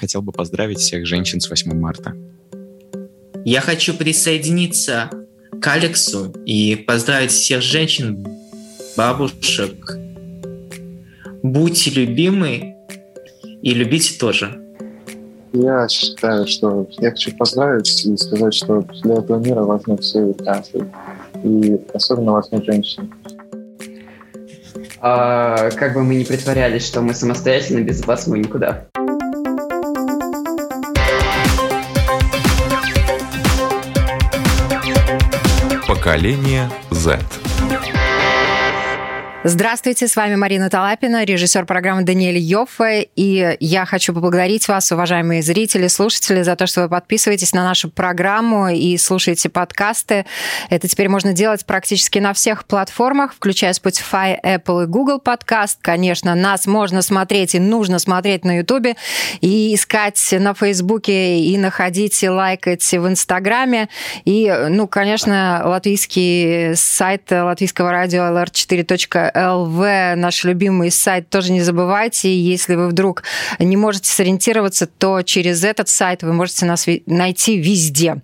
хотел бы поздравить всех женщин с 8 марта. Я хочу присоединиться к Алексу и поздравить всех женщин, бабушек. Будьте любимы и любите тоже. Я считаю, что я хочу поздравить и сказать, что для этого мира важны все каждый. И особенно важны женщины. А, как бы мы ни притворялись, что мы самостоятельно, без вас мы никуда. Поколение Z. Здравствуйте, с вами Марина Талапина, режиссер программы Даниэль Йоффе, и я хочу поблагодарить вас, уважаемые зрители, слушатели, за то, что вы подписываетесь на нашу программу и слушаете подкасты. Это теперь можно делать практически на всех платформах, включая Spotify, Apple и Google подкаст. Конечно, нас можно смотреть и нужно смотреть на YouTube и искать на Фейсбуке и находить и лайкать в Инстаграме. И, ну, конечно, латвийский сайт латвийского радио lr4.ru LV, наш любимый сайт, тоже не забывайте. Если вы вдруг не можете сориентироваться, то через этот сайт вы можете нас найти везде.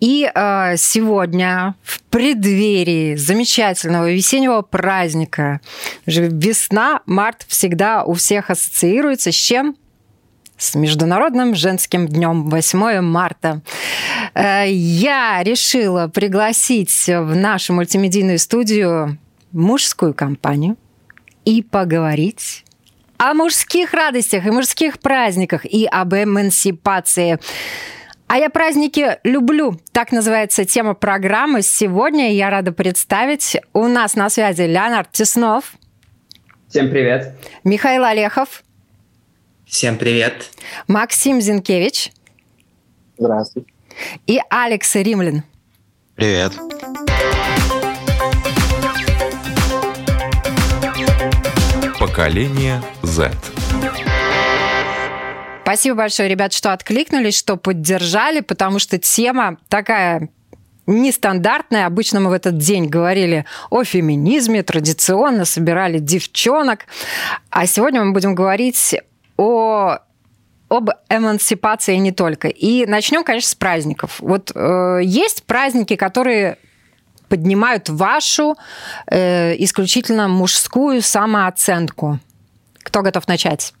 И э, сегодня в преддверии замечательного весеннего праздника, весна, март всегда у всех ассоциируется с чем? с Международным женским днем 8 марта. Э, я решила пригласить в нашу мультимедийную студию мужскую компанию и поговорить о мужских радостях и мужских праздниках и об эмансипации. А я праздники люблю. Так называется тема программы. Сегодня я рада представить. У нас на связи Леонард Теснов. Всем привет. Михаил Олехов. Всем привет. Максим Зинкевич. Здравствуйте. И Алекс Римлин. Привет. Поколение Z. Спасибо большое, ребят, что откликнулись, что поддержали, потому что тема такая нестандартная. Обычно мы в этот день говорили о феминизме, традиционно собирали девчонок. А сегодня мы будем говорить о об эмансипации не только. И начнем, конечно, с праздников. Вот э, есть праздники, которые поднимают вашу э, исключительно мужскую самооценку. Кто готов начать?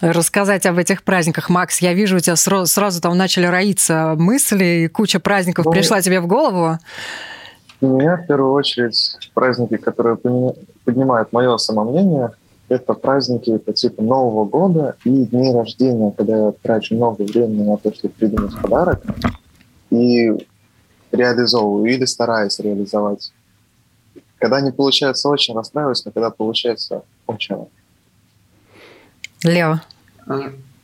рассказать об этих праздниках. Макс, я вижу, у тебя сразу, сразу там начали роиться мысли, и куча праздников ну, пришла тебе в голову. У меня в первую очередь праздники, которые поднимают мое самомнение, это праздники по типу Нового года и дни рождения, когда я трачу много времени на то, чтобы придумать подарок и реализовываю или стараюсь реализовать. Когда не получается, очень расстраиваюсь, но когда получается, очень. Лео.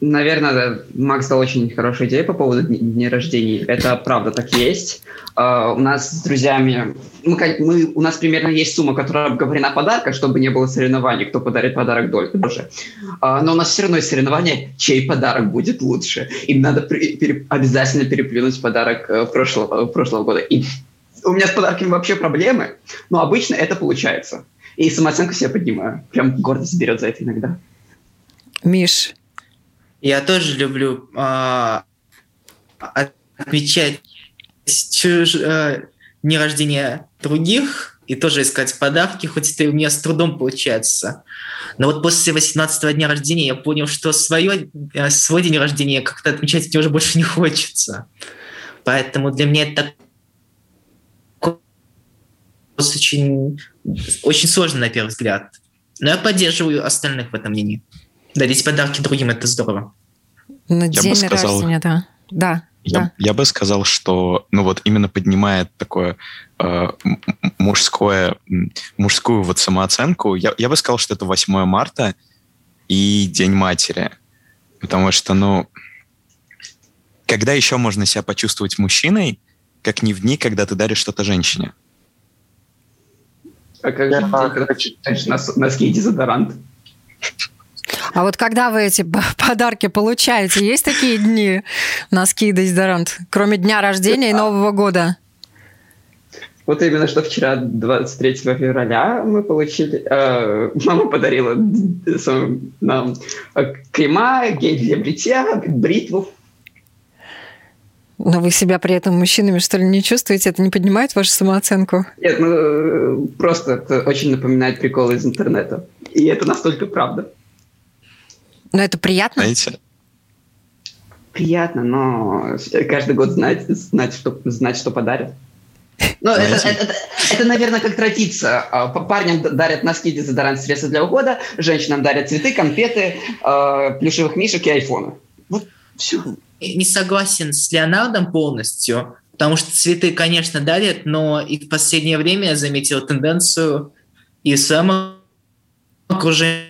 А, наверное, Макс дал очень хорошую идею по поводу дня рождения. Это правда так есть. Uh, у нас с друзьями, мы, мы, у нас примерно есть сумма, которая обговорена подарка, чтобы не было соревнований, кто подарит подарок дольше. Uh, но у нас все равно есть соревнование, чей подарок будет лучше. Им надо при, пере, обязательно переплюнуть подарок uh, прошлого, прошлого года. И у меня с подарками вообще проблемы, но обычно это получается. И самооценку себя поднимаю. Прям гордость берет за это иногда. Миш, я тоже люблю э, отмечать чуж... э, дни рождения других и тоже искать подарки, хоть это у меня с трудом получается. Но вот после 18 дня рождения я понял, что свое, э, свой день рождения как-то отмечать мне уже больше не хочется. Поэтому для меня это очень, очень сложно на первый взгляд. Но я поддерживаю остальных в этом мнении. Дарить подарки другим – это здорово. На я день сказал, рождения, да. Да, я, да. я бы сказал, что ну вот именно поднимает такое э, мужское, мужскую вот самооценку, я, я бы сказал, что это 8 марта и День матери. Потому что, ну, когда еще можно себя почувствовать мужчиной, как не в дни, когда ты даришь что-то женщине? А как же, когда ты носки и дезодорант? А вот когда вы эти подарки получаете, есть такие дни, носки и дезодорант, кроме дня рождения и Нового года? Вот именно что вчера, 23 февраля, мы получили... Э, мама подарила нам крема, гель для бритья, бритву. Но вы себя при этом мужчинами, что ли, не чувствуете? Это не поднимает вашу самооценку? Нет, ну просто это очень напоминает приколы из интернета. И это настолько правда. Но это приятно? Знаете, приятно, но каждый год знать, знать, что, знать, что подарят. Ну, это, это, это, это, наверное, как традиция. А, парням дарят носки, дезодорант, средства для ухода, женщинам дарят цветы, конфеты, э, плюшевых мишек и айфоны. Вот все. Не согласен с Леонардом полностью, потому что цветы, конечно, дарят, но и в последнее время я заметил тенденцию и в своем окружении,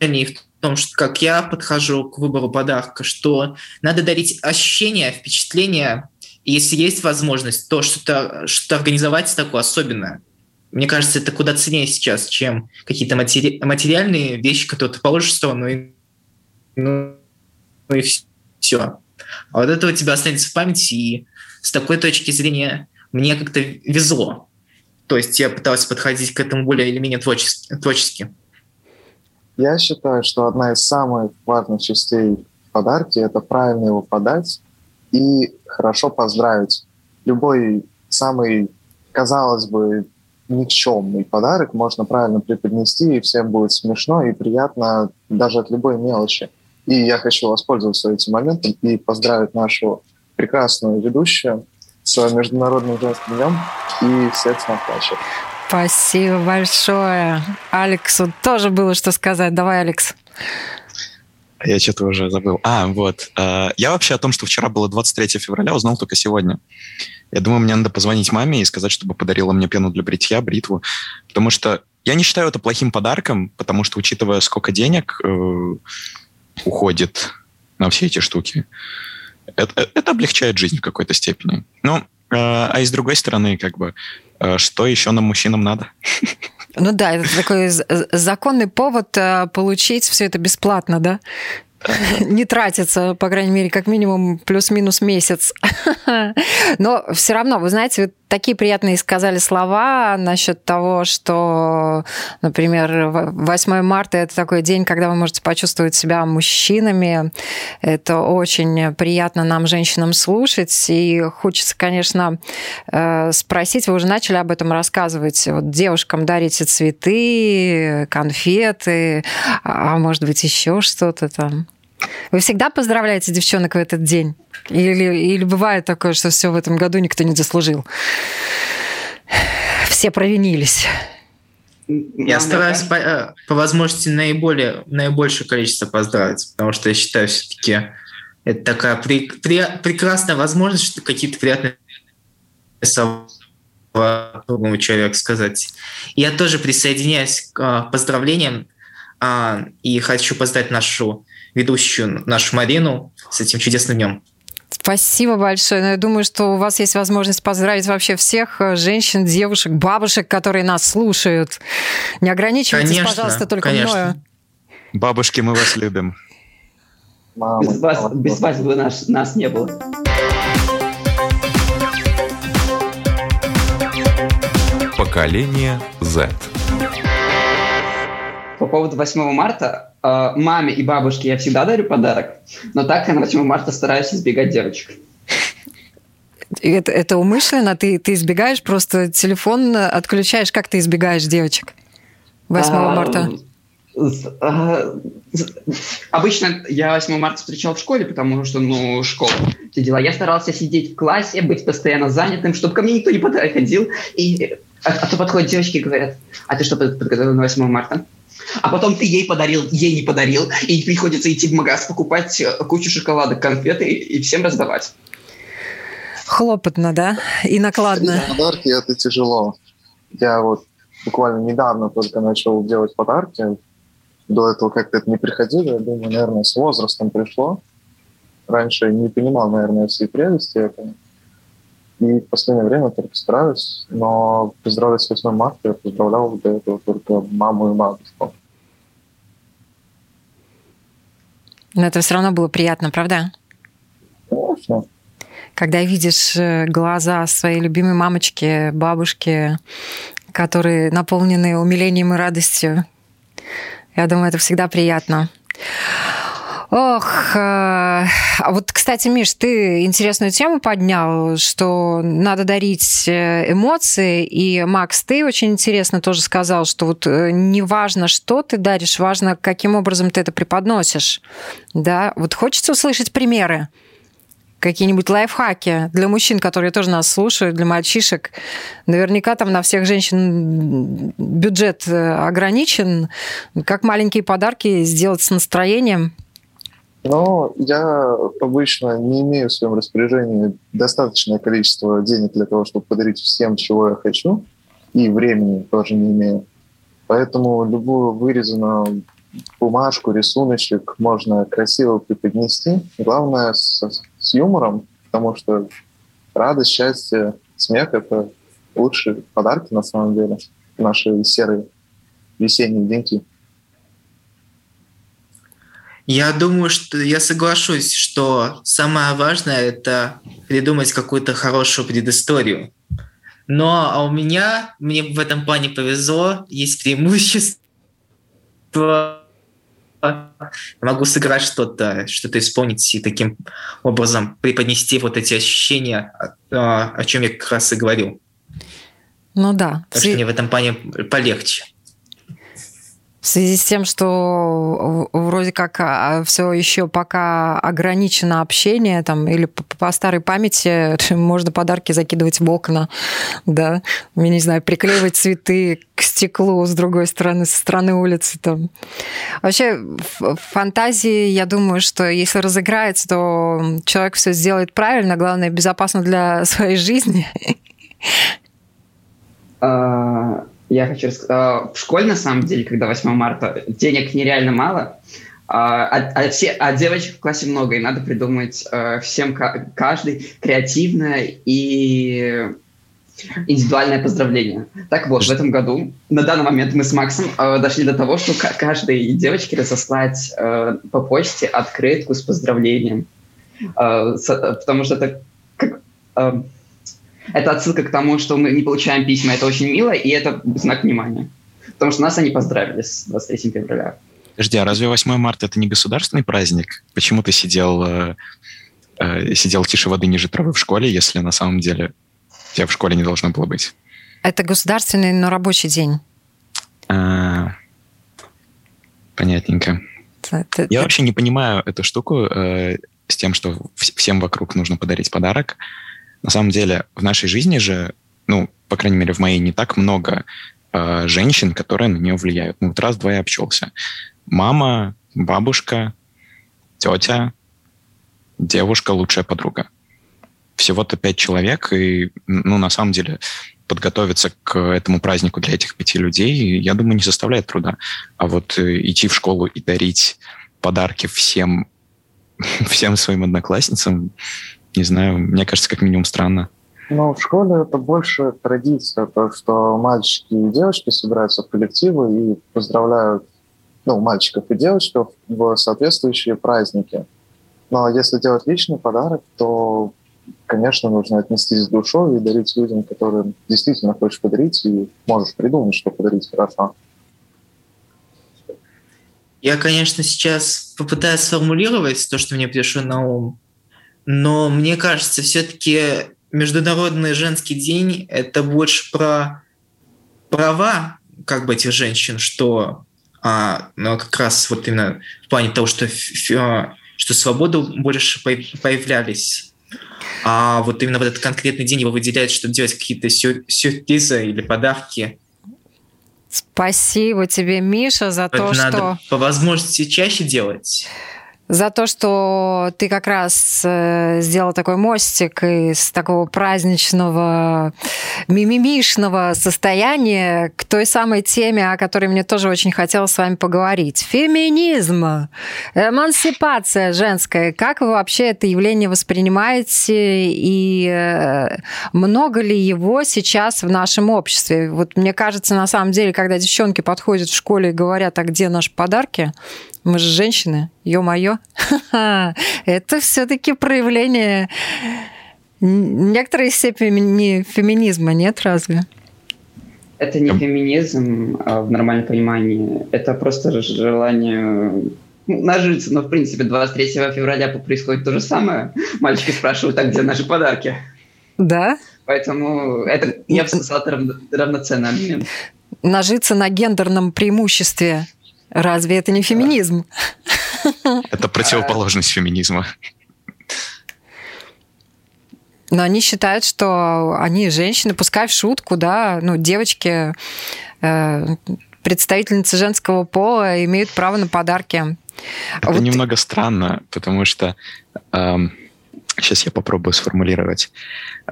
и в том, что как я подхожу к выбору подарка, что надо дарить ощущения, впечатления, и если есть возможность, то что-то что организовать такое особенное. Мне кажется, это куда ценнее сейчас, чем какие-то матери... материальные вещи, которые ты положишь в сторону, и, ну, ну и все. А вот это у тебя останется в памяти, и с такой точки зрения мне как-то везло. То есть я пытался подходить к этому более или менее творчески. Я считаю, что одна из самых важных частей подарки – это правильно его подать и хорошо поздравить. Любой самый, казалось бы, никчемный подарок можно правильно преподнести, и всем будет смешно и приятно даже от любой мелочи. И я хочу воспользоваться этим моментом и поздравить нашу прекрасную ведущую с Международным женским днем и всех с наплачет. Спасибо большое. Алексу тоже было что сказать. Давай, Алекс. Я что-то уже забыл. А, вот. Э, я вообще о том, что вчера было 23 февраля, узнал только сегодня. Я думаю, мне надо позвонить маме и сказать, чтобы подарила мне пену для бритья, бритву. Потому что я не считаю это плохим подарком, потому что, учитывая, сколько денег э, уходит на все эти штуки, это, это облегчает жизнь в какой-то степени. Ну, э, а и с другой стороны, как бы, Э, что еще нам, мужчинам, надо? Ну да, это такой законный повод э, получить все это бесплатно, да? не тратится, по крайней мере, как минимум плюс-минус месяц. Но все равно, вы знаете, вы такие приятные сказали слова насчет того, что, например, 8 марта это такой день, когда вы можете почувствовать себя мужчинами. Это очень приятно нам, женщинам, слушать. И хочется, конечно, э, спросить, вы уже начали об этом рассказывать. Вот девушкам дарите цветы, конфеты, а может быть еще что-то там. Вы всегда поздравляете девчонок в этот день? Или, или бывает такое, что все в этом году никто не заслужил? Все провинились. Я Нам стараюсь по, э, по возможности наиболее, наибольшее количество поздравить, потому что я считаю, все-таки это такая при, при, прекрасная возможность, что какие-то приятные слова другому человеку сказать. Я тоже присоединяюсь к э, поздравлениям а, и хочу поздравить нашу ведущую, нашу Марину, с этим чудесным днем. Спасибо большое. Но я думаю, что у вас есть возможность поздравить вообще всех э, женщин, девушек, бабушек, которые нас слушают. Не ограничивайтесь, конечно, пожалуйста, только конечно. мною. Бабушки, мы вас любим. Мама, без, вас, без вас бы нас, нас не было. Поколение Z. По поводу 8 марта, э, маме и бабушке я всегда дарю подарок, но так я на 8 марта стараюсь избегать девочек. Это, это умышленно? Ты, ты избегаешь просто телефон отключаешь? Как ты избегаешь девочек 8 а, марта? А, обычно я 8 марта встречал в школе, потому что, ну, школа, все дела. Я старался сидеть в классе, быть постоянно занятым, чтобы ко мне никто не подходил. И, а, а то подходят девочки и говорят, а ты что подготовил на 8 марта? А потом ты ей подарил, ей не подарил, и приходится идти в магаз покупать э, кучу шоколадок, конфеты и, и всем раздавать. Хлопотно, да? И накладно. Подарки – это тяжело. Я вот буквально недавно только начал делать подарки. До этого как-то это не приходило. Я думаю, наверное, с возрастом пришло. Раньше не понимал, наверное, всей прелести этого. И в последнее время только стараюсь, но поздравить с 8 марта я поздравлял до этого только маму и бабушку. Но это все равно было приятно, правда? Конечно. когда видишь э, глаза своей любимой мамочки, бабушки, которые наполнены умилением и радостью. Я думаю, это всегда приятно. Ох, э, а вот, кстати, Миш, ты интересную тему поднял, что надо дарить э, эмоции, и Макс, ты очень интересно тоже сказал, что вот э, не важно, что ты даришь, важно, каким образом ты это преподносишь, да? Вот хочется услышать примеры, какие-нибудь лайфхаки для мужчин, которые тоже нас слушают, для мальчишек. Наверняка там на всех женщин бюджет ограничен. Как маленькие подарки сделать с настроением – но я обычно не имею в своем распоряжении достаточное количество денег для того, чтобы подарить всем, чего я хочу, и времени тоже не имею. Поэтому любую вырезанную бумажку, рисуночек можно красиво преподнести. Главное с, с юмором, потому что радость, счастье, смех — это лучшие подарки на самом деле наши серые весенние деньки. Я думаю, что я соглашусь, что самое важное – это придумать какую-то хорошую предысторию. Но а у меня, мне в этом плане повезло, есть преимущество. Могу сыграть что-то, что-то исполнить и таким образом преподнести вот эти ощущения, о, о чем я как раз и говорил. Ну да. Так что мне в этом плане полегче. В связи с тем, что вроде как а, все еще пока ограничено общение, там, или по старой памяти можно подарки закидывать в окна, да, я не знаю, приклеивать цветы к стеклу с другой стороны, со стороны улицы. Там. Вообще, фантазии, я думаю, что если разыграется, то человек все сделает правильно, главное, безопасно для своей жизни. А, я хочу рассказать. А, в школе, на самом деле, когда 8 марта, денег нереально мало, а, а, а, все, а девочек в классе много, и надо придумать а, всем, каждый креативное и индивидуальное поздравление. Так вот, в этом году, на данный момент мы с Максом э, дошли до того, что каждой девочке разослать по почте открытку с поздравлением. Потому что это как... это отсылка к тому, что мы не получаем письма, это очень мило, и это знак внимания. Потому что нас они поздравили с 23 февраля. Подожди, а разве 8 марта это не государственный праздник? Почему ты сидел, э, э, сидел тише воды ниже травы в школе, если на самом деле тебя в школе не должно было быть? Это государственный, но рабочий день. А, понятненько. Это, Я это... вообще не понимаю эту штуку э, с тем, что всем вокруг нужно подарить подарок. На самом деле, в нашей жизни же, ну, по крайней мере, в моей не так много э, женщин, которые на нее влияют. Ну, вот раз-два я общался. Мама, бабушка, тетя, девушка, лучшая подруга. Всего-то пять человек, и, ну, на самом деле, подготовиться к этому празднику для этих пяти людей, я думаю, не составляет труда. А вот э, идти в школу и дарить подарки всем, всем своим одноклассницам, не знаю, мне кажется, как минимум странно. Ну, в школе это больше традиция, то, что мальчики и девочки собираются в коллективы и поздравляют ну, мальчиков и девочек в соответствующие праздники. Но если делать личный подарок, то, конечно, нужно отнестись с душой и дарить людям, которым действительно хочешь подарить, и можешь придумать, что подарить хорошо. Я, конечно, сейчас попытаюсь сформулировать то, что мне пришло на ум. Но мне кажется, все-таки Международный женский день – это больше про права как бы этих женщин, что а, ну, как раз вот именно в плане того, что, а, что свободу больше появлялись. А вот именно в этот конкретный день его выделяют, чтобы делать какие-то сюрпризы или подарки. Спасибо тебе, Миша, за это то, надо что... по возможности чаще делать за то, что ты как раз э, сделал такой мостик из такого праздничного, мимимишного состояния к той самой теме, о которой мне тоже очень хотелось с вами поговорить. Феминизм, эмансипация женская. Как вы вообще это явление воспринимаете и э, много ли его сейчас в нашем обществе? Вот мне кажется, на самом деле, когда девчонки подходят в школе и говорят, а где наши подарки, мы же женщины, ё-моё. Это все-таки проявление Некоторые степени феминизма нет разве? Это не феминизм а в нормальном понимании. Это просто желание ну, нажиться. Но, в принципе, 23 февраля происходит то же самое. Мальчики спрашивают, а где наши подарки? Да? Поэтому это, я бы сказал, это равно, равноценный момент. Нажиться на гендерном преимуществе. Разве это не феминизм? Это противоположность феминизма. Но они считают, что они женщины, пускай в шутку, да, ну, девочки, э, представительницы женского пола имеют право на подарки. Это вот... немного странно, потому что э, сейчас я попробую сформулировать.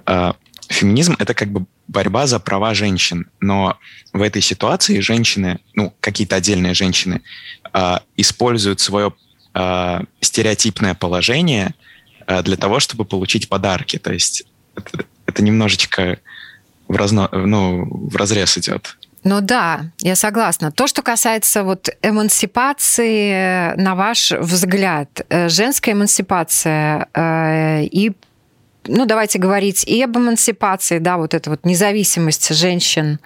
Э, феминизм это как бы борьба за права женщин, но в этой ситуации женщины, ну какие-то отдельные женщины, э, используют свое э, стереотипное положение э, для того, чтобы получить подарки. То есть это, это немножечко в, разно, ну, в разрез идет. Ну да, я согласна. То, что касается вот эмансипации, на ваш взгляд, э, женская эмансипация э, и ну, давайте говорить и об эмансипации, да, вот эта вот независимость женщин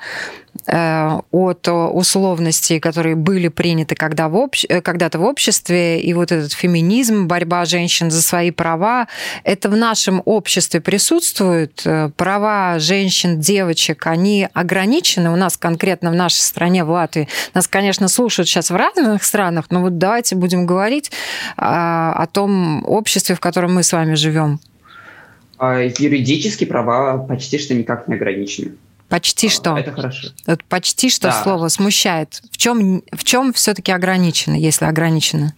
э, от условностей, которые были приняты когда в обще... Э, когда-то в обществе, и вот этот феминизм, борьба женщин за свои права, это в нашем обществе присутствует. Э, права женщин, девочек, они ограничены у нас конкретно в нашей стране, в Латвии. Нас, конечно, слушают сейчас в разных странах, но вот давайте будем говорить о, о том обществе, в котором мы с вами живем. А юридически права почти что никак не ограничены. Почти а, что. Это хорошо. Почти что да. слово смущает. В чем, в чем все-таки ограничено, если ограничено?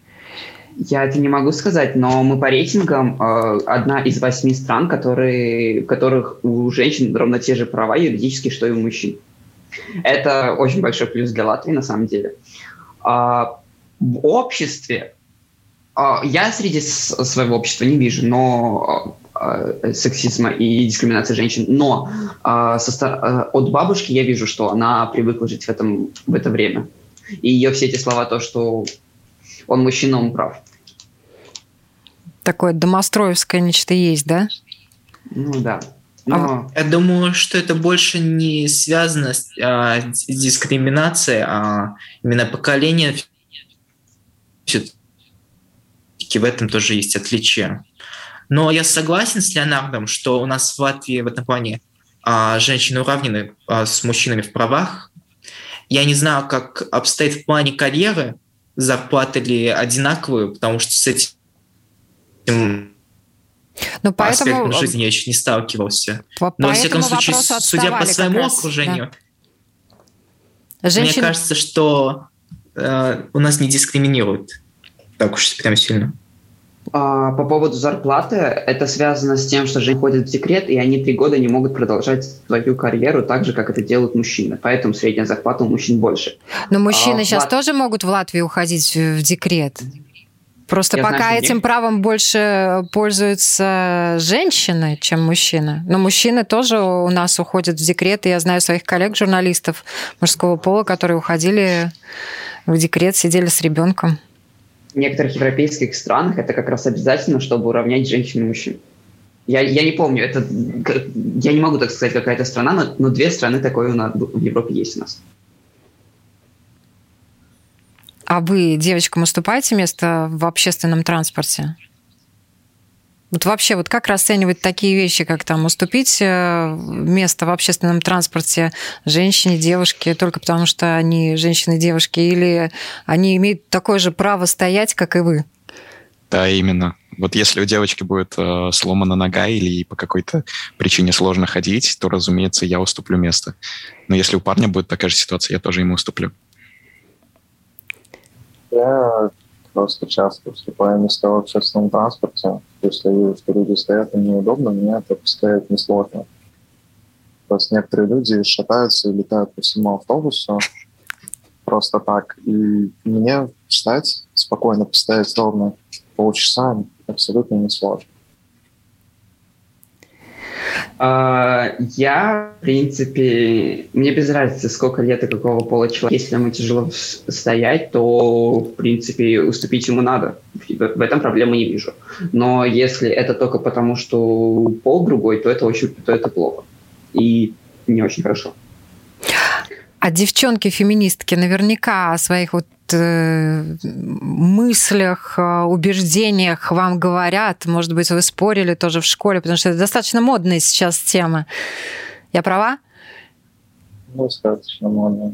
Я это не могу сказать, но мы по рейтингам э, одна из восьми стран, которые, которых у женщин ровно те же права юридически, что и у мужчин. Это очень большой плюс для Латвии, на самом деле. А, в обществе я среди своего общества не вижу, но Э, сексизма и дискриминации женщин. Но э, со, э, от бабушки я вижу, что она привыкла жить в, этом, в это время. И ее все эти слова, то, что он мужчина, он прав. Такое домостроевское нечто есть, да? Ну да. Но... Я думаю, что это больше не связано с, а, с дискриминацией, а именно поколение все-таки в этом тоже есть отличие. Но я согласен с Леонардом, что у нас в Латвии в этом плане а, женщины уравнены а, с мужчинами в правах. Я не знаю, как обстоит в плане карьеры, зарплаты ли одинаковые, потому что с этим ну, поэтому... аспектом жизни я еще не сталкивался. По Но, во всяком случае, судя по своему раз, окружению, да. Женщин... мне кажется, что э, у нас не дискриминируют так уж прям сильно. А, по поводу зарплаты, это связано с тем, что женщины ходят в декрет, и они три года не могут продолжать свою карьеру так же, как это делают мужчины. Поэтому средняя зарплата у мужчин больше. Но мужчины а, сейчас Лат... тоже могут в Латвии уходить в декрет? Просто Я пока знаю, этим нет. правом больше пользуются женщины, чем мужчины. Но мужчины тоже у нас уходят в декрет. И я знаю своих коллег-журналистов мужского пола, которые уходили в декрет, сидели с ребенком в некоторых европейских странах это как раз обязательно, чтобы уравнять женщин и мужчин. Я, я не помню, это, я не могу так сказать, какая-то страна, но, но две страны такое у нас в Европе есть у нас. А вы девочкам уступаете место в общественном транспорте? Вот вообще, вот как расценивать такие вещи, как там уступить э, место в общественном транспорте женщине, девушке, только потому что они женщины, девушки, или они имеют такое же право стоять, как и вы? Да, именно. Вот если у девочки будет э, сломана нога или по какой-то причине сложно ходить, то, разумеется, я уступлю место. Но если у парня будет такая же ситуация, я тоже ему уступлю. Я просто часто уступаю места в общественном транспорте. Если я вижу, что люди стоят, им неудобно, мне это поставить несложно. Просто некоторые люди шатаются и летают по всему автобусу просто так. И мне встать, спокойно поставить ровно полчаса абсолютно несложно. А, я, в принципе, мне без разницы, сколько лет и какого пола человек. Если ему тяжело стоять, то, в принципе, уступить ему надо. В этом проблемы не вижу. Но если это только потому, что пол другой, то это очень, то это плохо. И не очень хорошо. А девчонки-феминистки наверняка о своих вот э, мыслях, э, убеждениях вам говорят. Может быть, вы спорили тоже в школе, потому что это достаточно модная сейчас тема. Я права? Достаточно модная.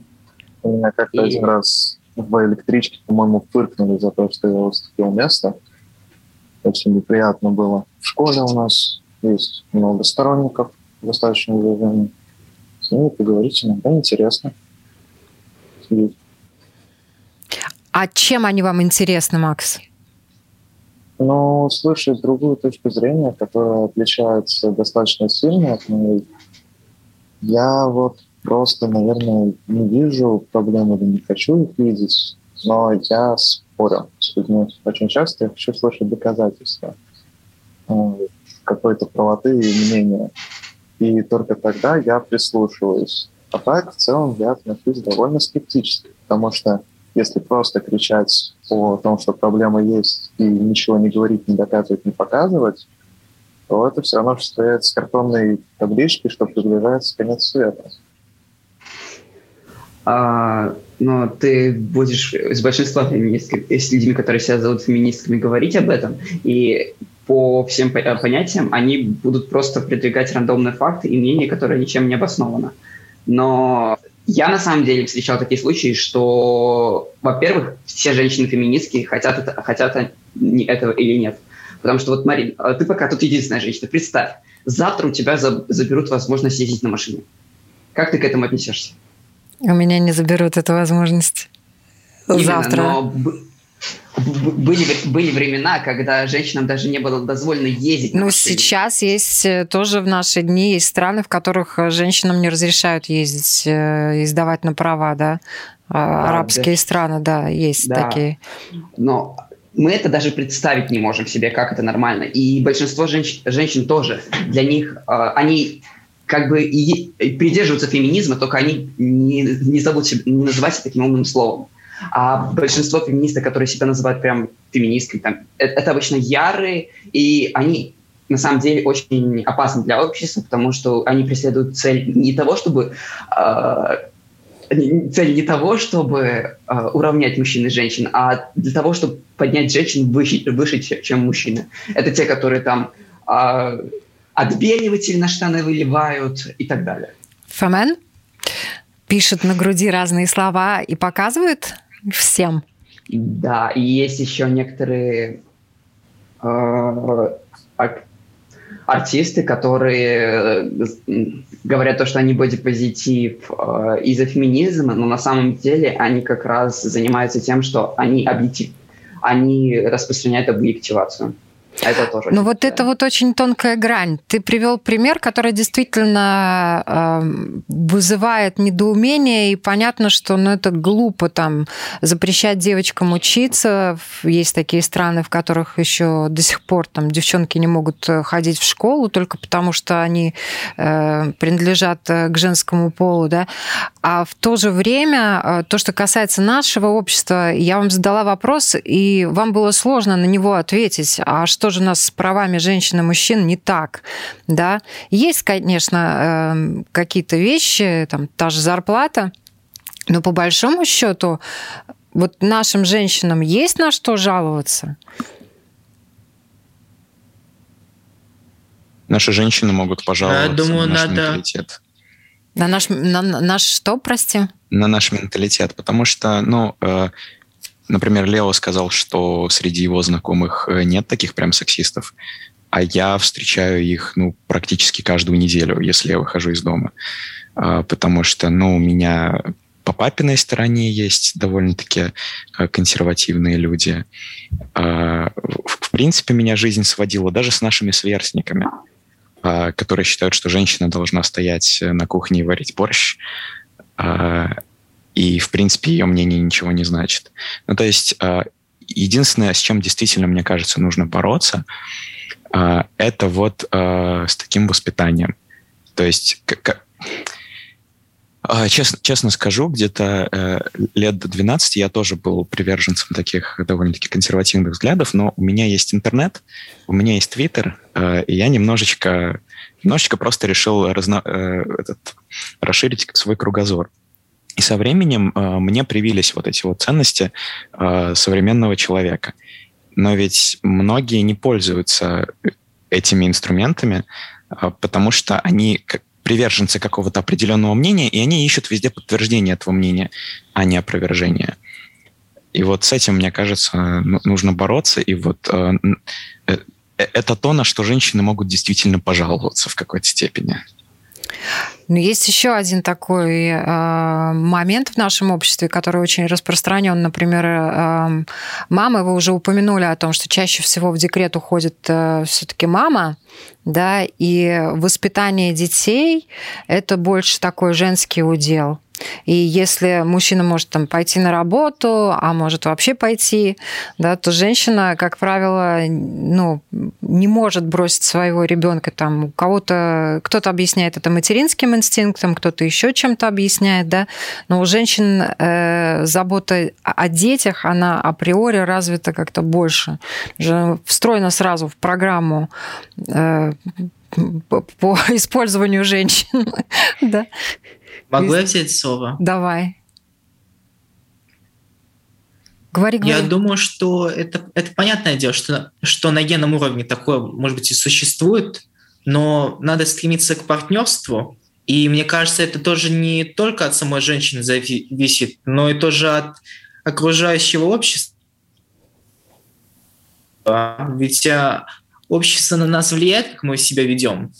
У меня как-то И... один раз в электричке, по-моему, фыркнули за то, что я уступил место. Очень неприятно было. В школе у нас есть много сторонников достаточно движения с ними поговорить иногда интересно. А чем они вам интересны, Макс? Ну, слышать другую точку зрения, которая отличается достаточно сильно от моей. Я вот просто, наверное, не вижу проблем или не хочу их видеть, но я спорю с людьми. Очень часто я хочу слышать доказательства э, какой-то правоты и мнения и только тогда я прислушиваюсь. А так, в целом, я отношусь довольно скептически, потому что если просто кричать о том, что проблема есть, и ничего не говорить, не доказывать, не показывать, то это все равно, что стоять с картонной табличкой, что приближается конец света. А, но ты будешь с большинством феминистками, с людьми, которые себя зовут феминистками, говорить об этом, и по всем э, понятиям, они будут просто продвигать рандомные факты и мнения, которые ничем не обоснованы. Но я на самом деле встречал такие случаи, что, во-первых, все женщины-феминистки хотят, это, хотят этого или нет. Потому что вот, Марин, а ты пока тут единственная женщина. Представь, завтра у тебя заберут возможность ездить на машине. Как ты к этому отнесешься? У меня не заберут эту возможность. Именно, завтра. Но были, были времена, когда женщинам даже не было дозволено ездить. Ну, сейчас есть э, тоже в наши дни есть страны, в которых э, женщинам не разрешают ездить, э, издавать на права, да. А, Арабские да. страны, да, есть да. такие. Но мы это даже представить не можем себе, как это нормально. И большинство женщин, женщин тоже. Для них они как бы и придерживаются феминизма, только они не, не зовут себя, не называют себя таким умным словом. А большинство феминисток, которые себя называют прям феминисткой, там, это, это обычно ярые, и они на самом деле очень опасны для общества, потому что они преследуют цель не того, чтобы э, цель не того, чтобы э, уравнять мужчин и женщин, а для того, чтобы поднять женщин выше, выше чем мужчины. Это те, которые там э, отбеливатель на штаны выливают и так далее. Фомен пишет на груди разные слова и показывает всем. Да, и есть еще некоторые э, артисты, которые э, говорят то, что они бодипозитив э, из-за феминизма, но на самом деле они как раз занимаются тем, что они объектив, они распространяют объективацию. Это тоже. Ну вот это вот очень тонкая грань. Ты привел пример, который действительно э, вызывает недоумение, и понятно, что ну, это глупо там запрещать девочкам учиться. Есть такие страны, в которых еще до сих пор там девчонки не могут э, ходить в школу только потому, что они э, принадлежат э, к женскому полу, да. А в то же время э, то, что касается нашего общества, я вам задала вопрос, и вам было сложно на него ответить. А что же у нас с правами женщин и мужчин не так, да. Есть, конечно, эм, какие-то вещи, там, та же зарплата, но по большому счету вот нашим женщинам есть на что жаловаться? Наши женщины могут пожаловаться Я думаю, на наш надо... менталитет. На наш, на, наш что, прости? На наш менталитет, потому что, ну, э, Например, Лео сказал, что среди его знакомых э, нет таких прям сексистов, а я встречаю их ну, практически каждую неделю, если я выхожу из дома. А, потому что ну, у меня по папиной стороне есть довольно-таки э, консервативные люди. А, в принципе, меня жизнь сводила даже с нашими сверстниками, которые считают, что женщина должна стоять на кухне и варить борщ и, в принципе, ее мнение ничего не значит. Ну, то есть а, единственное, с чем действительно, мне кажется, нужно бороться, а, это вот а, с таким воспитанием. То есть, а, Честно, честно скажу, где-то э, лет до 12 я тоже был приверженцем таких довольно-таки консервативных взглядов, но у меня есть интернет, у меня есть твиттер, э, и я немножечко, немножечко просто решил разно, э, этот, расширить свой кругозор. И со временем мне привились вот эти вот ценности современного человека. Но ведь многие не пользуются этими инструментами, потому что они приверженцы какого-то определенного мнения, и они ищут везде подтверждение этого мнения, а не опровержение. И вот с этим, мне кажется, ну, нужно бороться. И вот э, э, это то, на что женщины могут действительно пожаловаться в какой-то степени. Но есть еще один такой э, момент в нашем обществе, который очень распространен. Например, э, мамы, вы уже упомянули о том, что чаще всего в декрет уходит э, все-таки мама, да, и воспитание детей это больше такой женский удел. И если мужчина может там пойти на работу, а может вообще пойти, да, то женщина, как правило, ну, не может бросить своего ребенка там. У кого-то кто-то объясняет это материнским инстинктом, кто-то еще чем-то объясняет, да. Но у женщин э, забота о детях, она априори развита как-то больше. Встроена сразу в программу э, по, по использованию женщин. да. Могу я взять слово? Давай. Говори, говори. Я думаю, что это, это понятное дело, что, что на генном уровне такое, может быть, и существует, но надо стремиться к партнерству. И мне кажется, это тоже не только от самой женщины зависит, но и тоже от окружающего общества. Ведь а, общество на нас влияет, как мы себя ведем.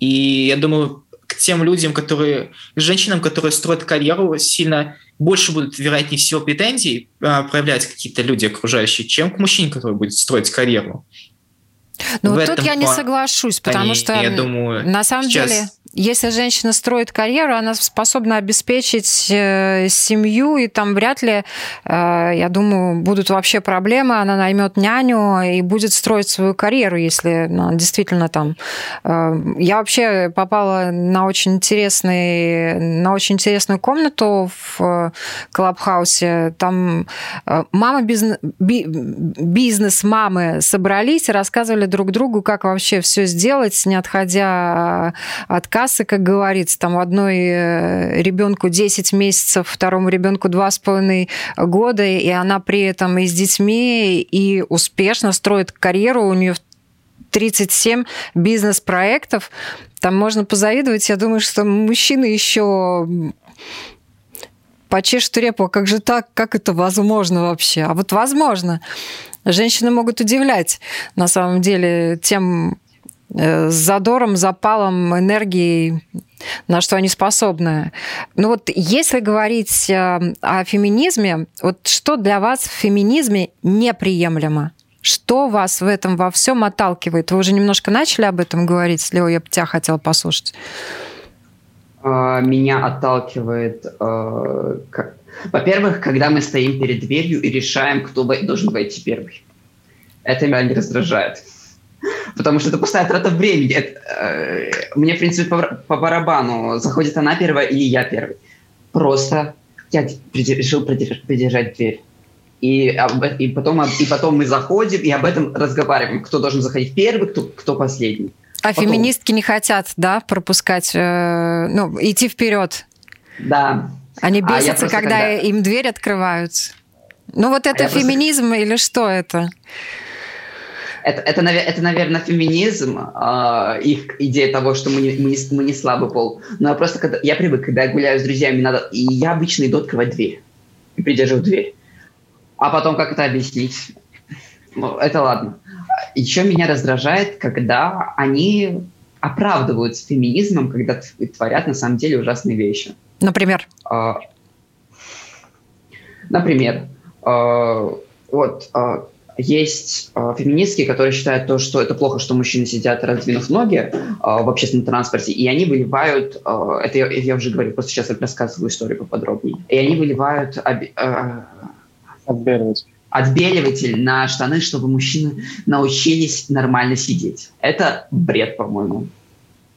И я думаю, к тем людям, которые, к женщинам, которые строят карьеру, сильно больше будут, вероятнее всего, претензий э, проявлять какие-то люди окружающие, чем к мужчине, который будет строить карьеру. Ну вот тут я не соглашусь, потому они, что я думаю, на самом сейчас... деле если женщина строит карьеру, она способна обеспечить э, семью, и там вряд ли, э, я думаю, будут вообще проблемы. Она наймет няню и будет строить свою карьеру, если ну, действительно там... Э, я вообще попала на очень интересный, на очень интересную комнату в Клабхаусе. Там мама бизнес, бизнес мамы собрались и рассказывали друг другу, как вообще все сделать, не отходя от кассы кассы, как говорится, там одной э, ребенку 10 месяцев, второму ребенку 2,5 года, и она при этом и с детьми, и успешно строит карьеру, у нее 37 бизнес-проектов. Там можно позавидовать. Я думаю, что мужчины еще почешут репу, как же так, как это возможно вообще? А вот возможно. Женщины могут удивлять, на самом деле, тем с задором, запалом, энергией, на что они способны. Ну вот если говорить э, о феминизме, вот что для вас в феминизме неприемлемо? Что вас в этом во всем отталкивает? Вы уже немножко начали об этом говорить, Лео, я бы тебя хотела послушать. А, меня отталкивает, э, во-первых, когда мы стоим перед дверью и решаем, кто должен войти первый. Это меня не раздражает потому что это пустая трата времени. Это, э, мне, в принципе, по, по барабану, заходит она первая или я первый. Просто я решил придержать дверь. И, и, потом, и потом мы заходим и об этом разговариваем, кто должен заходить первый, кто, кто последний. А потом... феминистки не хотят, да, пропускать, э, ну, идти вперед. Да. Они а бесятся, а когда, когда им дверь открывают. Ну вот это а феминизм просто... или что это? Это, это, это, наверное, феминизм, э, их идея того, что мы не, мы, не, мы не слабый пол. Но я просто, когда, я привык, когда я гуляю с друзьями, надо, и я обычно иду открывать дверь и придерживаю дверь. А потом как это объяснить? Ну, это ладно. Еще меня раздражает, когда они оправдывают феминизмом, когда творят на самом деле ужасные вещи. Например? Э, например, э, вот есть э, феминистки, которые считают то, что это плохо, что мужчины сидят, раздвинув ноги э, в общественном транспорте, и они выливают, э, это я, я уже говорил, просто сейчас я рассказываю историю поподробнее, и они выливают об, э, отбеливатель. отбеливатель на штаны, чтобы мужчины научились нормально сидеть. Это бред, по-моему.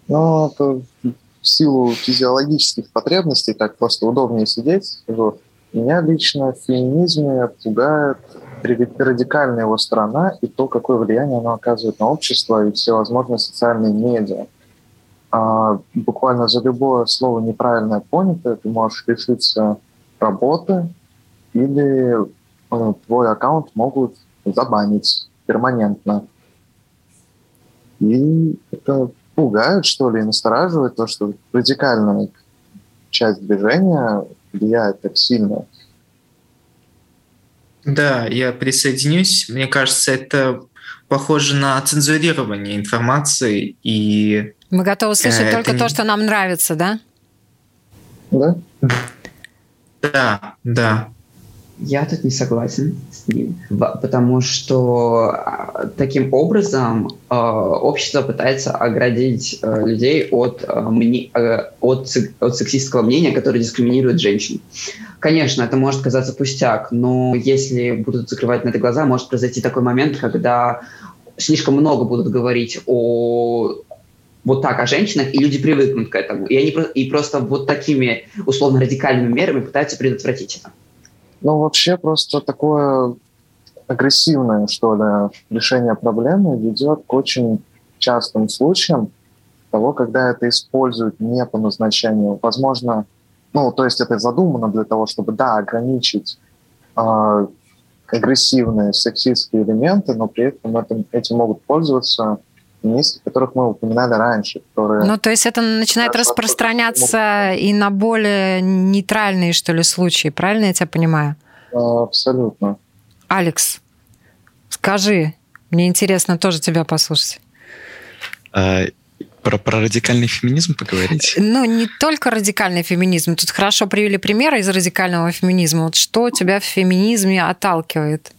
Ну, это в силу физиологических потребностей, так просто удобнее сидеть, скажу, меня лично в феминизме пугает радикальная его сторона и то, какое влияние оно оказывает на общество и всевозможные социальные медиа. А, буквально за любое слово неправильное понятое ты можешь лишиться работы или ну, твой аккаунт могут забанить перманентно. И это пугает, что ли, и настораживает то, что радикальная часть движения влияет так сильно. Да, я присоединюсь. Мне кажется, это похоже на цензурирование информации и... Мы готовы слышать только не... то, что нам нравится, да? Да. Да, да. Я тут не согласен с ним, потому что а, таким образом а, общество пытается оградить а, людей от, от, от сексистского мнения, которое дискриминирует женщин. Конечно, это может казаться пустяк, но если будут закрывать на это глаза, может произойти такой момент, когда слишком много будут говорить о вот так о женщинах, и люди привыкнут к этому. И они и просто вот такими условно радикальными мерами пытаются предотвратить это. Ну, вообще просто такое агрессивное, что ли, решение проблемы ведет к очень частым случаям того, когда это используют не по назначению. Возможно, ну, то есть это задумано для того, чтобы, да, ограничить э, агрессивные сексистские элементы, но при этом этим, этим могут пользоваться министры, которых мы упоминали раньше, которые... Ну, то есть это начинает распространяться и на более нейтральные, что ли, случаи, правильно я тебя понимаю? Абсолютно. Алекс, скажи, мне интересно тоже тебя послушать. А, про, про радикальный феминизм поговорить? Ну, не только радикальный феминизм. Тут хорошо привели примеры из радикального феминизма. Вот что тебя в феминизме отталкивает?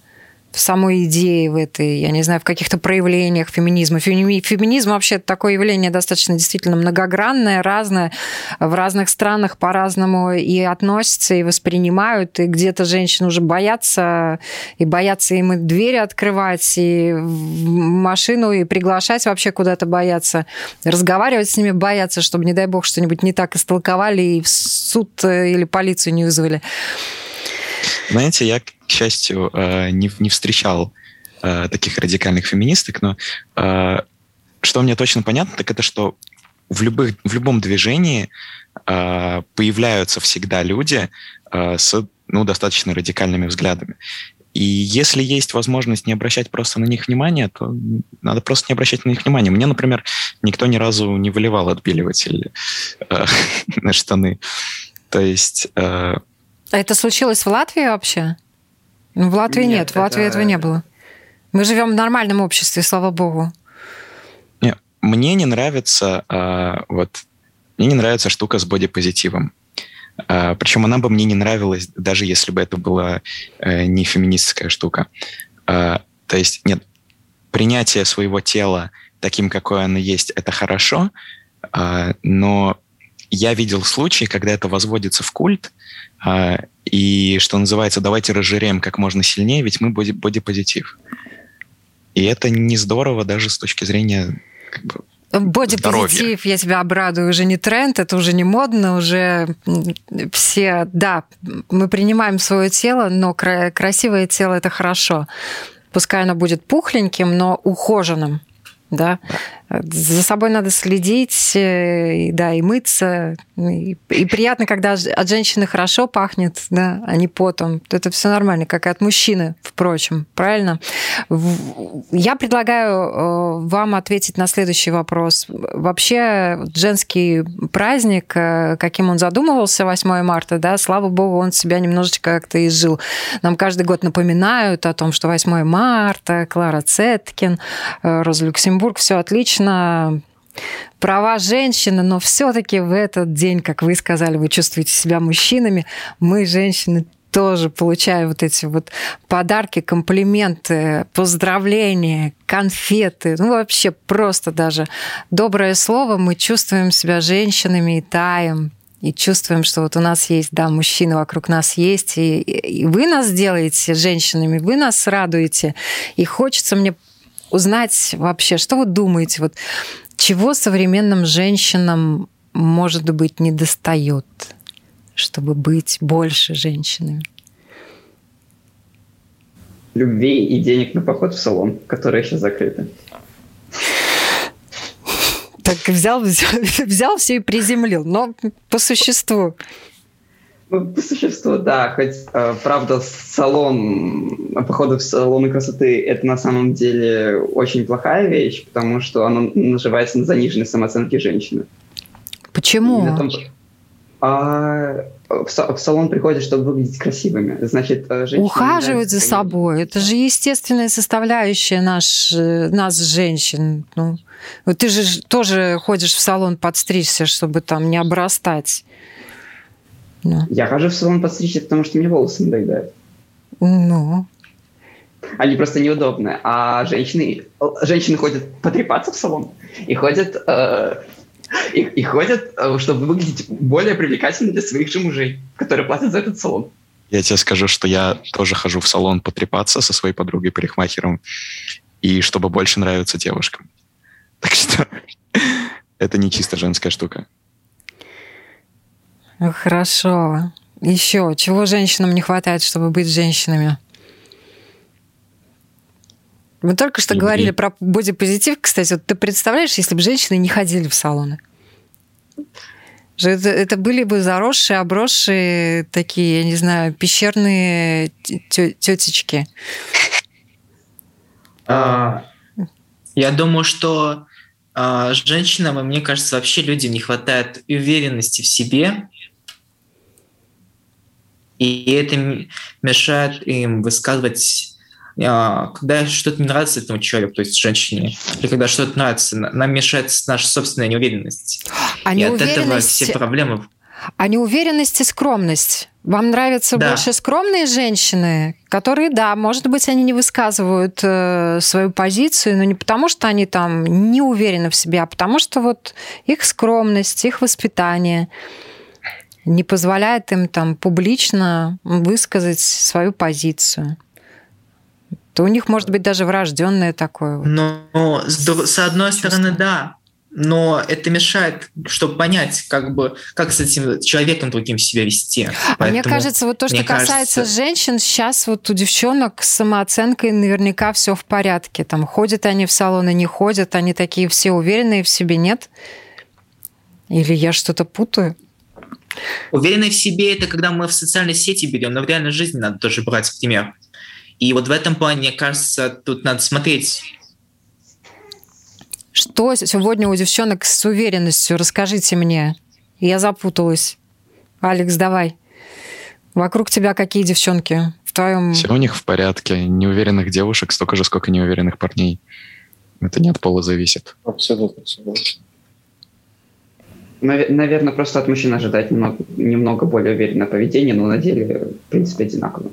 В самой идее в этой, я не знаю, в каких-то проявлениях феминизма. Феминизм вообще такое явление достаточно действительно многогранное, разное, в разных странах по-разному и относятся, и воспринимают, и где-то женщины уже боятся, и боятся им и двери открывать, и машину, и приглашать вообще куда-то боятся, разговаривать с ними боятся, чтобы, не дай бог, что-нибудь не так истолковали и в суд э, или полицию не вызвали. Знаете, я, к счастью, э, не, не встречал э, таких радикальных феминисток, но э, что мне точно понятно, так это что в, любых, в любом движении появляются всегда люди с ну, достаточно радикальными взглядами. И если есть возможность не обращать просто на них внимания, то надо просто не обращать на них внимания. Мне, например, никто ни разу не выливал отбеливатель э, на штаны. То есть э, а это случилось в Латвии вообще? Ну, в Латвии нет, нет в Латвии это... этого не было. Мы живем в нормальном обществе, слава богу. Нет, мне не нравится э, вот мне не нравится штука с бодипозитивом. Э, причем она бы мне не нравилась, даже если бы это была э, не феминистская штука. Э, то есть, нет, принятие своего тела таким, какое оно есть, это хорошо, э, но я видел случаи, когда это возводится в культ, а, и, что называется, давайте разжиреем как можно сильнее, ведь мы боди бодипозитив. И это не здорово даже с точки зрения как бы, Бодипозитив, я тебя обрадую, уже не тренд, это уже не модно, уже все, да, мы принимаем свое тело, но красивое тело это хорошо. Пускай оно будет пухленьким, но ухоженным да. За собой надо следить, э, да, и мыться. И, и приятно, когда от женщины хорошо пахнет, да, а не потом. Это все нормально, как и от мужчины, впрочем, правильно? Я предлагаю э, вам ответить на следующий вопрос. Вообще, женский праздник, э, каким он задумывался 8 марта, да, слава богу, он себя немножечко как-то изжил. Нам каждый год напоминают о том, что 8 марта, Клара Цеткин, Роза Люксембург, Екатеринбург, все отлично, права женщины, но все-таки в этот день, как вы сказали, вы чувствуете себя мужчинами, мы, женщины, тоже получаем вот эти вот подарки, комплименты, поздравления, конфеты, ну вообще просто даже доброе слово, мы чувствуем себя женщинами и таем, и чувствуем, что вот у нас есть, да, мужчины вокруг нас есть, и, и вы нас делаете женщинами, вы нас радуете. И хочется мне узнать вообще, что вы думаете, вот чего современным женщинам может быть, не достает, чтобы быть больше женщинами? Любви и денег на поход в салон, которые сейчас закрыты. Так взял, взял все и приземлил, но по существу. Ну, по существу, да. Хоть, э, правда, салон, походы в салоны красоты – это на самом деле очень плохая вещь, потому что оно наживается на заниженной самооценке женщины. Почему? Том, а, в, в салон приходят, чтобы выглядеть красивыми. Значит, э, женщины Ухаживать за собой. Это же естественная составляющая наш, э, нас, женщин. Ну, ты же тоже ходишь в салон подстричься, чтобы там не обрастать. Ну. Я хожу в салон подстричься, потому что мне волосы надоедают. Ну. Они просто неудобные. А женщины, женщины ходят потрепаться в салон и ходят, э, и, и ходят, э, чтобы выглядеть более привлекательно для своих же мужей, которые платят за этот салон. Я тебе скажу, что я тоже хожу в салон потрепаться со своей подругой-парикмахером, и чтобы больше нравиться девушкам. Так что это не чисто женская штука. Хорошо. Еще, чего женщинам не хватает, чтобы быть женщинами? Мы только что и, говорили и... про бодипозитив, кстати. Вот ты представляешь, если бы женщины не ходили в салоны? Же это, это были бы заросшие, обросшие такие, я не знаю, пещерные тетечки. А, я думаю, что а, женщинам, и мне кажется, вообще людям не хватает уверенности в себе, и это мешает им высказывать а, когда что-то не нравится этому человеку, то есть женщине, или когда что-то нравится, нам мешает наша собственная неуверенность. А и от этого все проблемы. А неуверенность и скромность. Вам нравятся да. больше скромные женщины, которые, да, может быть, они не высказывают э, свою позицию, но не потому, что они там не уверены в себе, а потому что вот их скромность, их воспитание – не позволяет им там публично высказать свою позицию. То у них может быть даже врожденное такое. Но с, одной стороны, да, но это мешает, чтобы понять, как бы, как с этим человеком другим себя вести. А Поэтому, мне кажется, вот то, что касается кажется... женщин, сейчас вот у девчонок с самооценкой наверняка все в порядке. Там ходят они в салоны, не ходят, они такие все уверенные в себе, нет? Или я что-то путаю? Уверенность в себе – это когда мы в социальной сети берем, но в реальной жизни надо тоже брать пример. И вот в этом плане, мне кажется, тут надо смотреть. Что сегодня у девчонок с уверенностью? Расскажите мне. Я запуталась. Алекс, давай. Вокруг тебя какие девчонки? В твоем... Все у них в порядке. Неуверенных девушек столько же, сколько неуверенных парней. Это не от пола зависит. Абсолютно согласен. Наверное, просто от мужчин ожидать немного, немного более уверенное поведение, но на деле, в принципе, одинаково.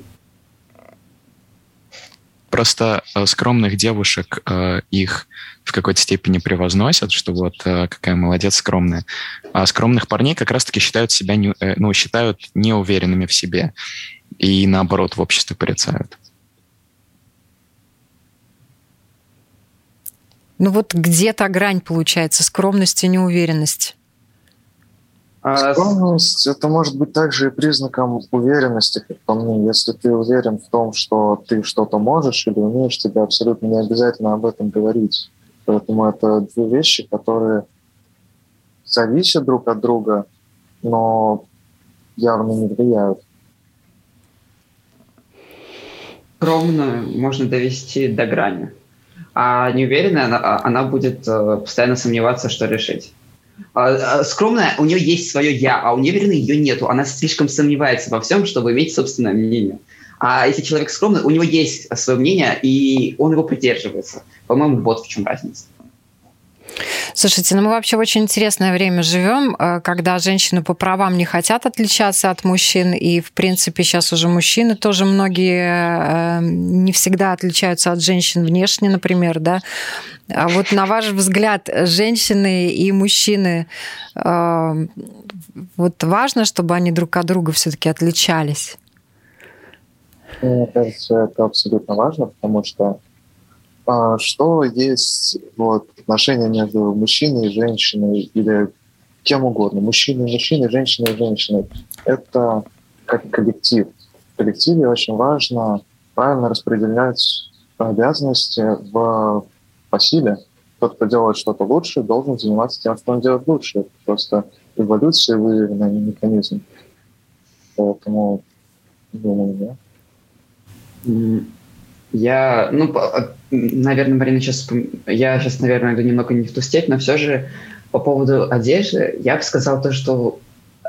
Просто э, скромных девушек э, их в какой-то степени превозносят, что вот э, какая молодец скромная. А скромных парней как раз-таки считают себя, не, э, ну, считают неуверенными в себе. И наоборот в обществе порицают. Ну вот где то грань получается, скромность и неуверенность? А Скромность – это может быть также и признаком уверенности, как по мне. Если ты уверен в том, что ты что-то можешь или умеешь, тебе абсолютно не обязательно об этом говорить. Поэтому это две вещи, которые зависят друг от друга, но явно не влияют. Скромно можно довести до грани. А неуверенная, она, она будет э, постоянно сомневаться, что решить. А, а, скромная, у нее есть свое я, а у неуверенной ее нету. Она слишком сомневается во всем, чтобы иметь собственное мнение. А если человек скромный, у него есть свое мнение, и он его придерживается. По-моему, вот в чем разница. Слушайте, ну мы вообще в очень интересное время живем, э, когда женщины по правам не хотят отличаться от мужчин, и, в принципе, сейчас уже мужчины тоже многие э, не всегда отличаются от женщин внешне, например, да. А вот на ваш взгляд, женщины и мужчины, э, вот важно, чтобы они друг от друга все-таки отличались? Мне кажется, это абсолютно важно, потому что что есть вот, отношения между мужчиной и женщиной или кем угодно. Мужчины мужчины, женщины женщины. Это как коллектив. В коллективе очень важно правильно распределять обязанности в по силе. Тот, кто делает что-то лучше, должен заниматься тем, что он делает лучше. Это просто эволюция выявленный механизм. Поэтому, думаю, да. Я, ну, наверное, Марина сейчас, я сейчас, наверное, иду немного не в ту степь, но все же по поводу одежды я бы сказал то, что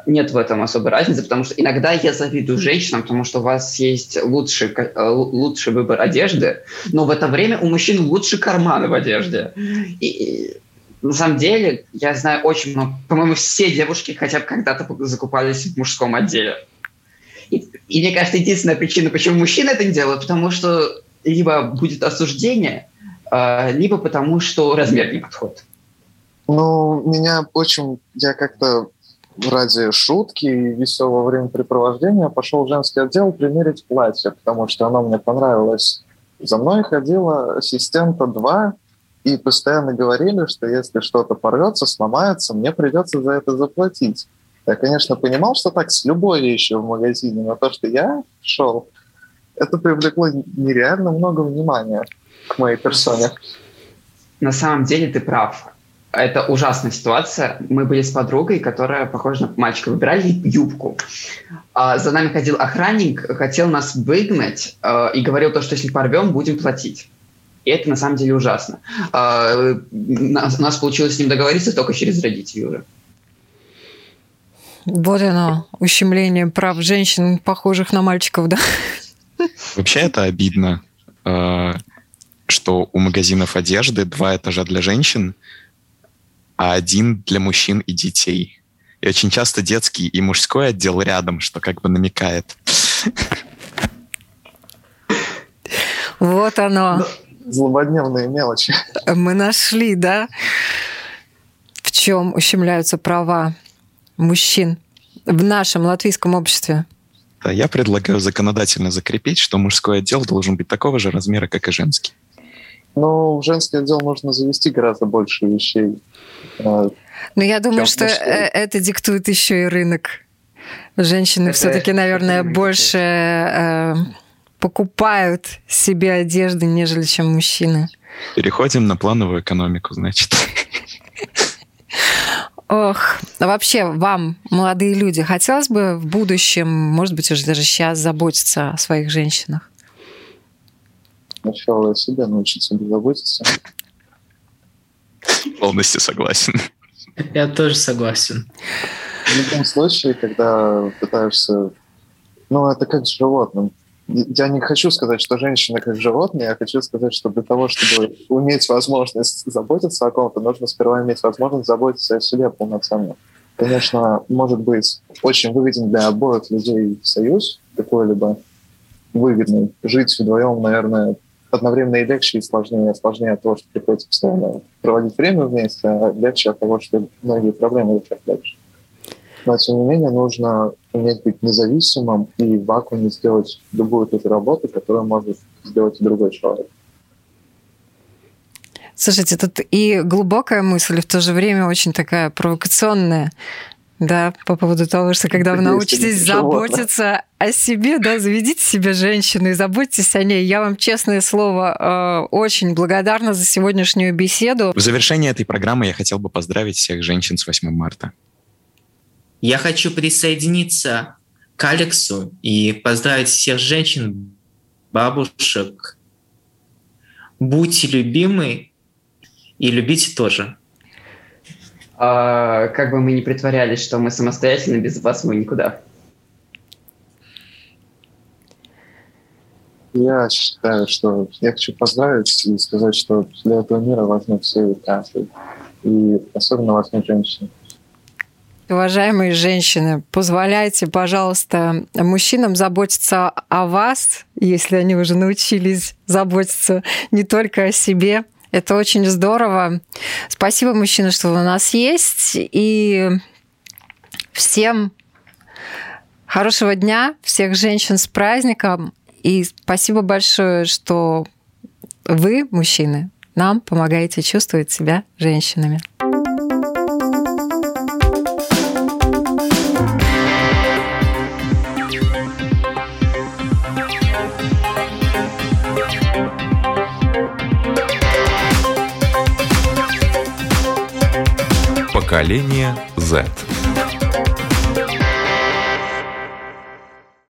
нет в этом особой разницы, потому что иногда я завидую женщинам, потому что у вас есть лучший, э, лучший выбор одежды, но в это время у мужчин лучше карманы в одежде. И, и на самом деле, я знаю очень много, по-моему, все девушки хотя бы когда-то закупались в мужском отделе. И, и мне кажется, единственная причина, почему мужчины это не делают, потому что либо будет осуждение, э, либо потому что размер не подходит. Ну, меня очень... Я как-то ради шутки и веселого времяпрепровождения пошел в женский отдел примерить платье, потому что оно мне понравилось. За мной ходила ассистента два, и постоянно говорили, что если что-то порвется, сломается, мне придется за это заплатить. Я, конечно, понимал, что так с любой вещью в магазине, но то, что я шел, это привлекло нереально много внимания к моей персоне. На самом деле ты прав это ужасная ситуация. Мы были с подругой, которая похожа на мальчика. Выбирали юбку. А, за нами ходил охранник, хотел нас выгнать а, и говорил то, что если порвем, будем платить. И это на самом деле ужасно. А, у нас получилось с ним договориться только через родителей уже. Вот оно, ущемление прав женщин, похожих на мальчиков, да? Вообще это обидно, что у магазинов одежды два этажа для женщин, а один для мужчин и детей. И очень часто детский и мужской отдел рядом, что как бы намекает. Вот оно. Злободневные мелочи. Мы нашли, да, в чем ущемляются права мужчин в нашем латвийском обществе. Да, я предлагаю законодательно закрепить, что мужской отдел должен быть такого же размера, как и женский. Ну, в женский отдел нужно завести гораздо больше вещей. Но ну, я думаю, что мужской. Э, это диктует еще и рынок. Женщины все-таки, наверное, больше э, покупают себе одежды, нежели чем мужчины. Переходим на плановую экономику, значит. Ох, вообще вам, молодые люди, хотелось бы в будущем, может быть, уже даже сейчас заботиться о своих женщинах? Сначала себя научиться беззаботиться. Полностью согласен. Я тоже согласен. В любом случае, когда пытаешься... Ну, это как с животным. Я не хочу сказать, что женщина как животные, я хочу сказать, что для того, чтобы иметь возможность заботиться о ком-то, нужно сперва иметь возможность заботиться о себе полноценно. Конечно, может быть очень выгоден для обоих людей союз какой-либо выгодный. Жить вдвоем, наверное, одновременно и легче, и сложнее. Сложнее от того, что приходится постоянно проводить время вместе, а легче от того, что многие проблемы решать легче. Но, тем не менее, нужно уметь быть независимым и в вакууме сделать любую ту же работу, которую может сделать и другой человек. Слушайте, тут и глубокая мысль, и в то же время очень такая провокационная. Да, по поводу того, что когда вы научитесь заботиться о себе, да, заведите себе женщину и заботьтесь о ней. Я вам, честное слово, э, очень благодарна за сегодняшнюю беседу. В завершении этой программы я хотел бы поздравить всех женщин с 8 марта. Я хочу присоединиться к Алексу и поздравить всех женщин, бабушек. Будьте любимы и любите тоже. А, как бы мы ни притворялись, что мы самостоятельны, без вас мы никуда. Я считаю, что я хочу поздравить и сказать, что для этого мира важны все и каждый. И особенно важны женщины. Уважаемые женщины, позволяйте, пожалуйста, мужчинам заботиться о вас, если они уже научились заботиться не только о себе, это очень здорово. Спасибо, мужчина, что вы у нас есть. И всем хорошего дня, всех женщин с праздником. И спасибо большое, что вы, мужчины, нам помогаете чувствовать себя женщинами. Поколение Z.